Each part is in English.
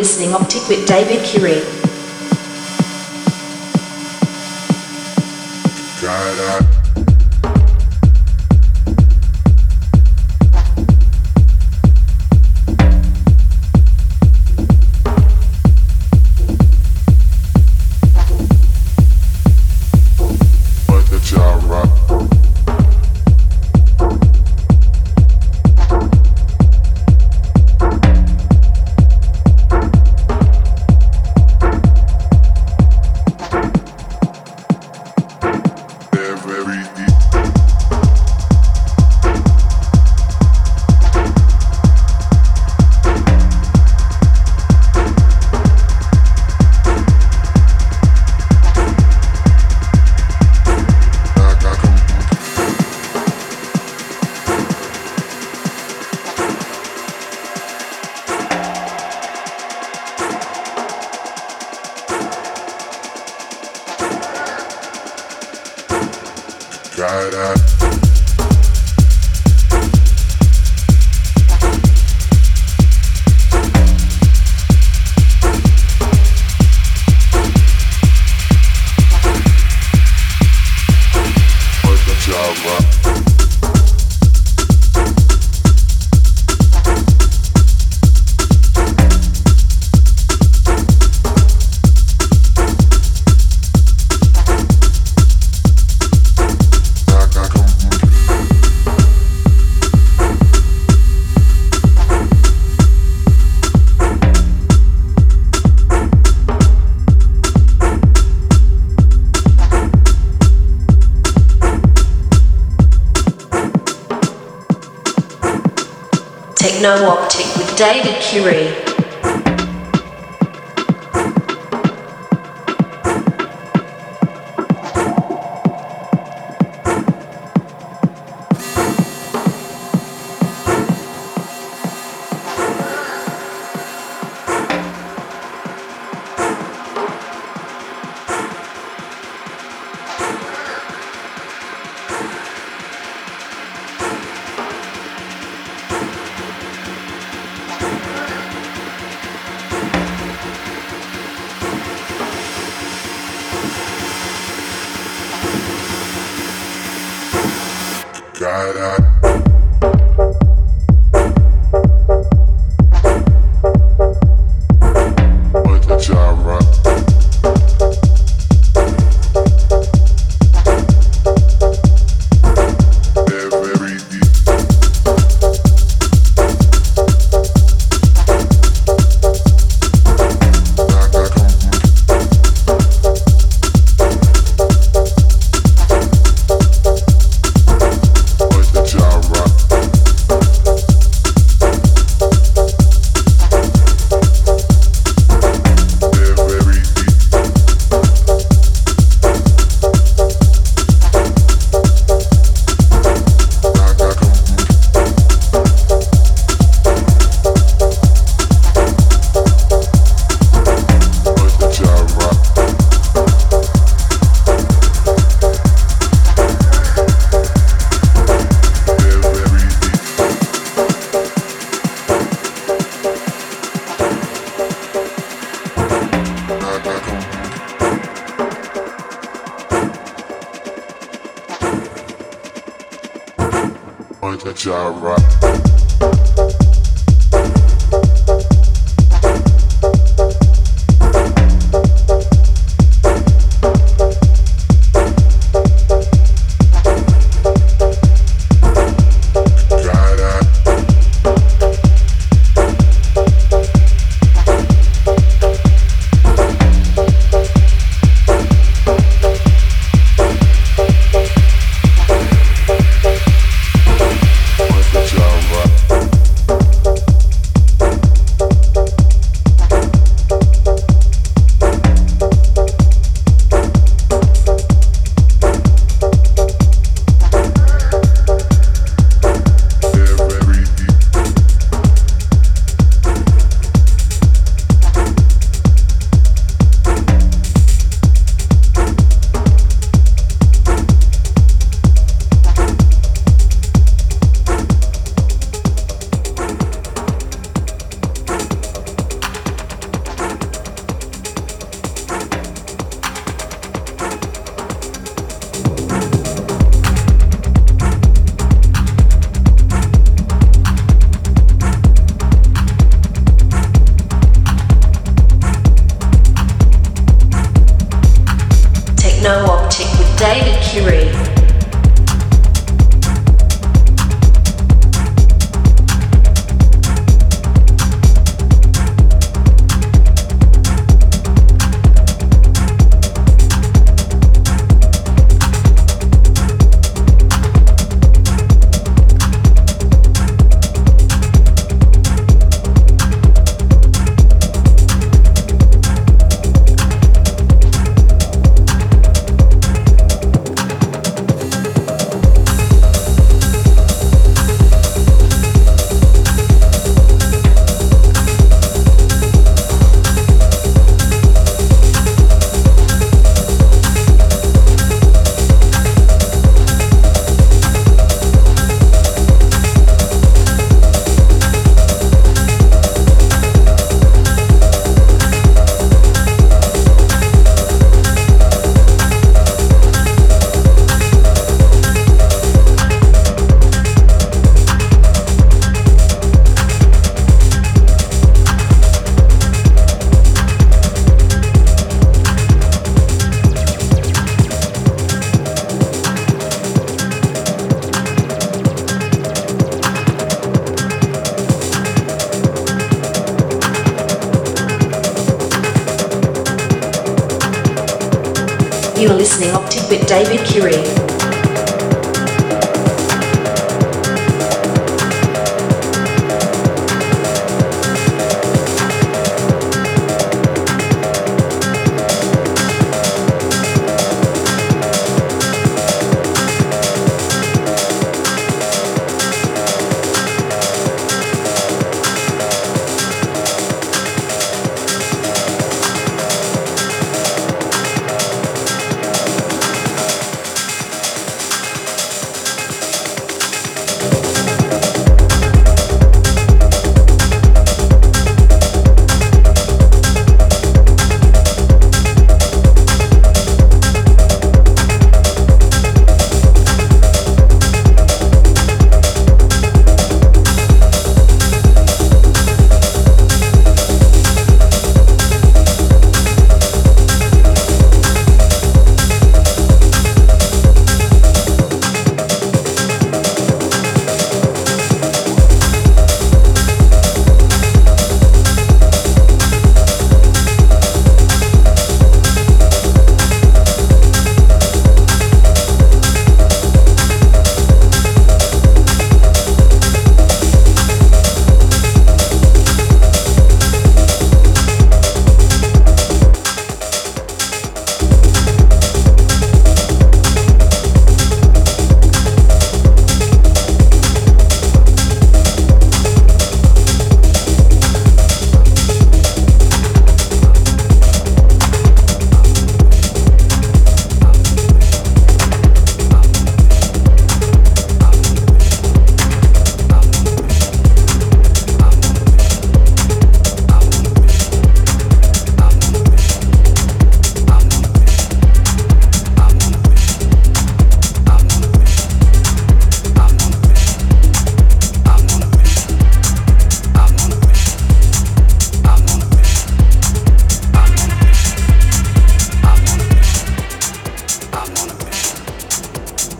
Listening Optic with David Curie.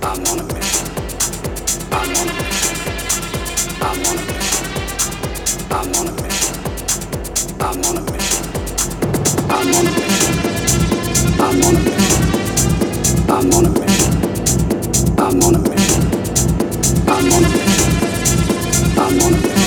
I'm on a mission. I'm on a mission. I'm on a mission.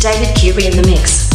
David Curie in the mix.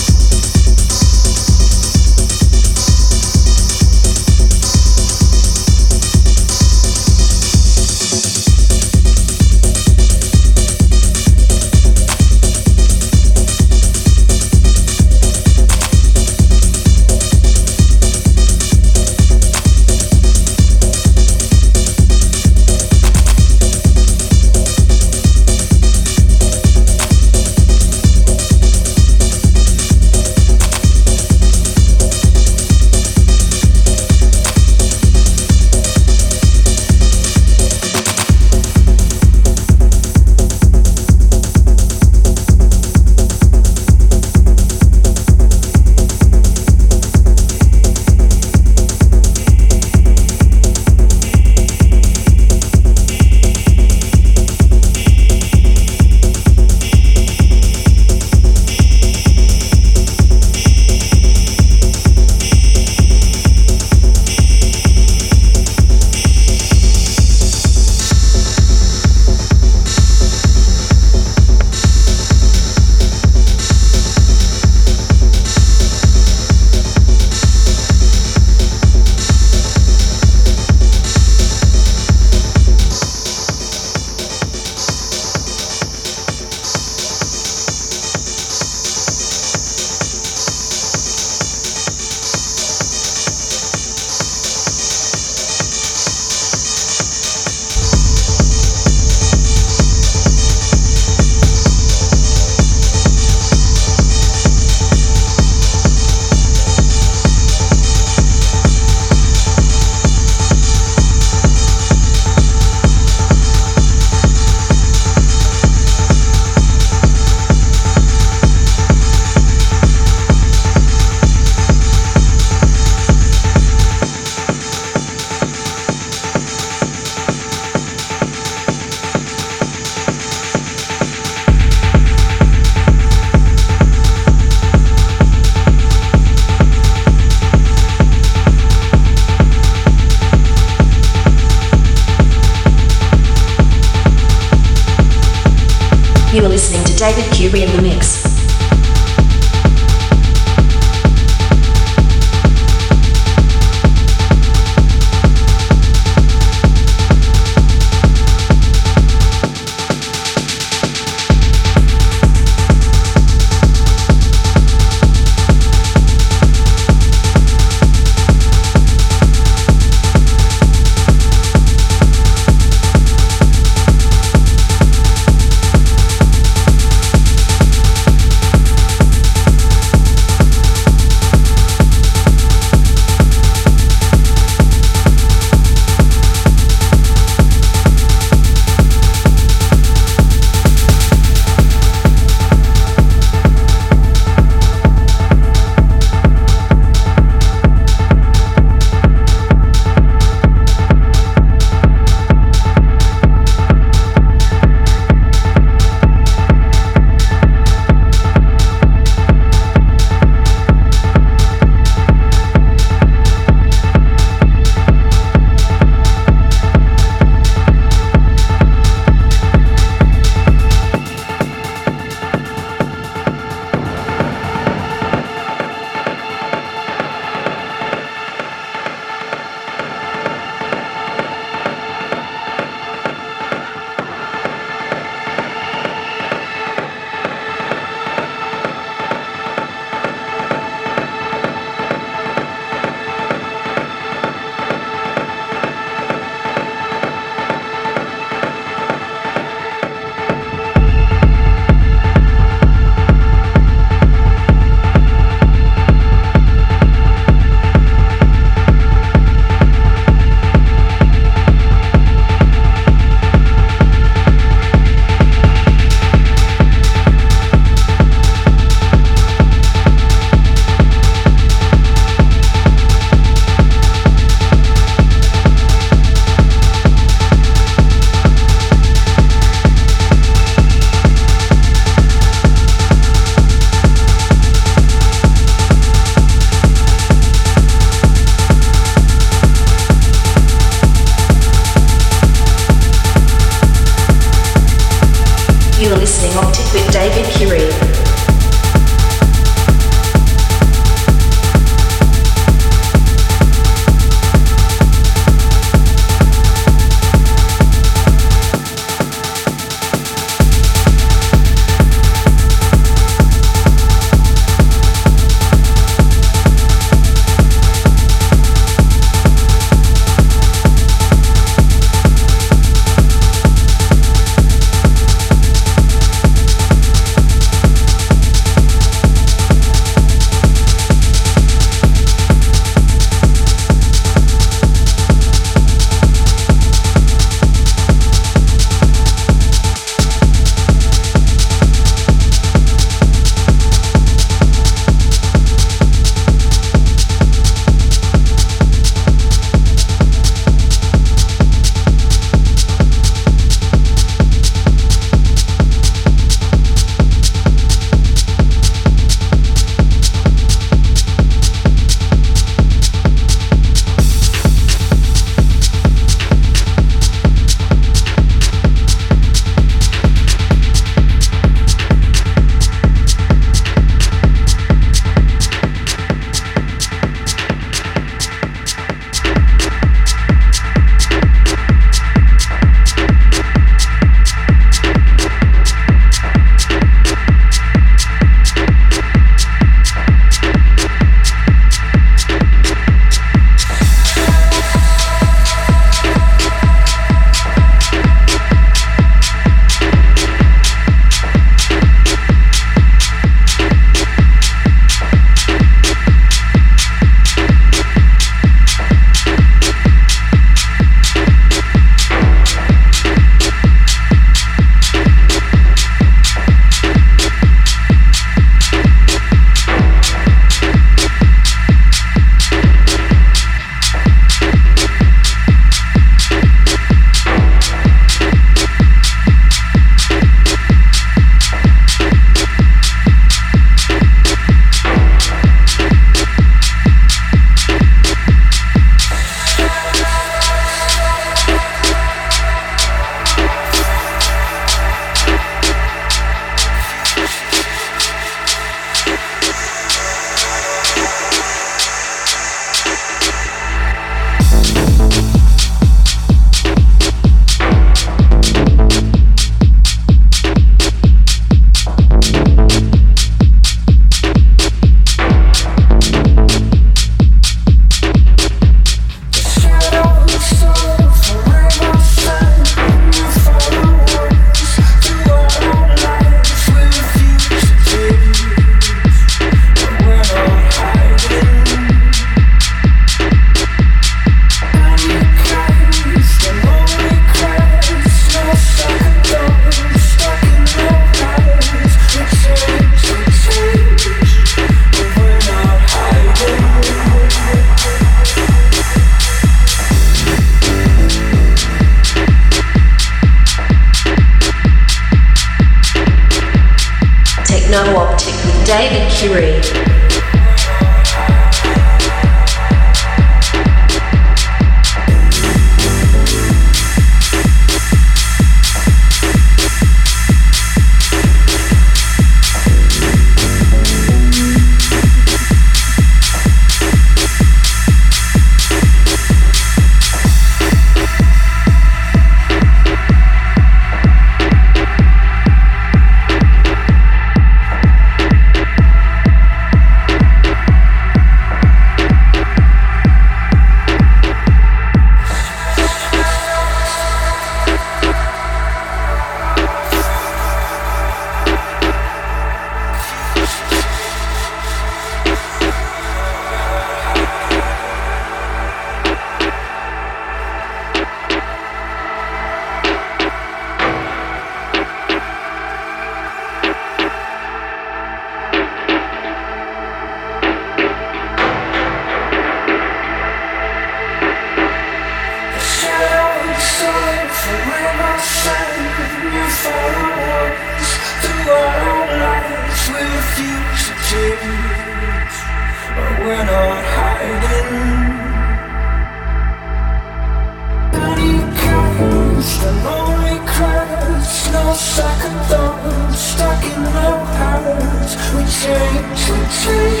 这一出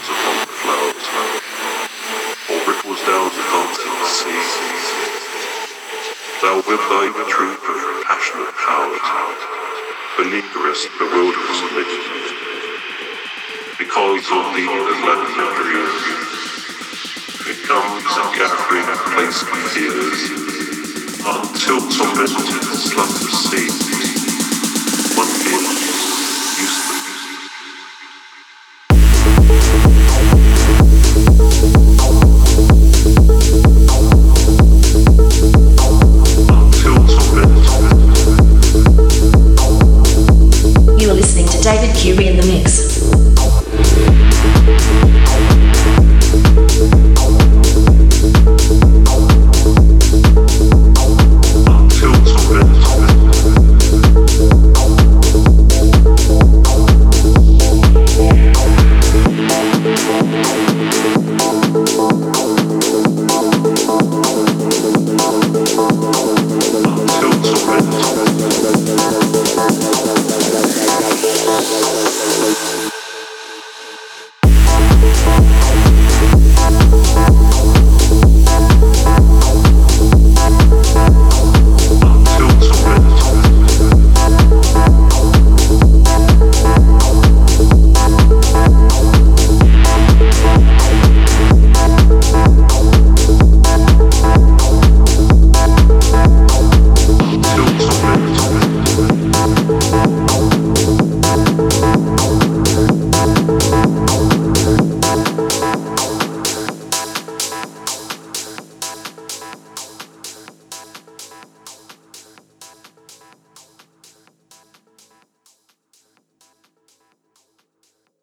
The flowers, or ripples down the dancing sea. Thou with thy troop of passionate powers, beleaguerest, bewilderest me. Because of thee the land of dreams becomes a gathering place of fears, until tormented slumber sleep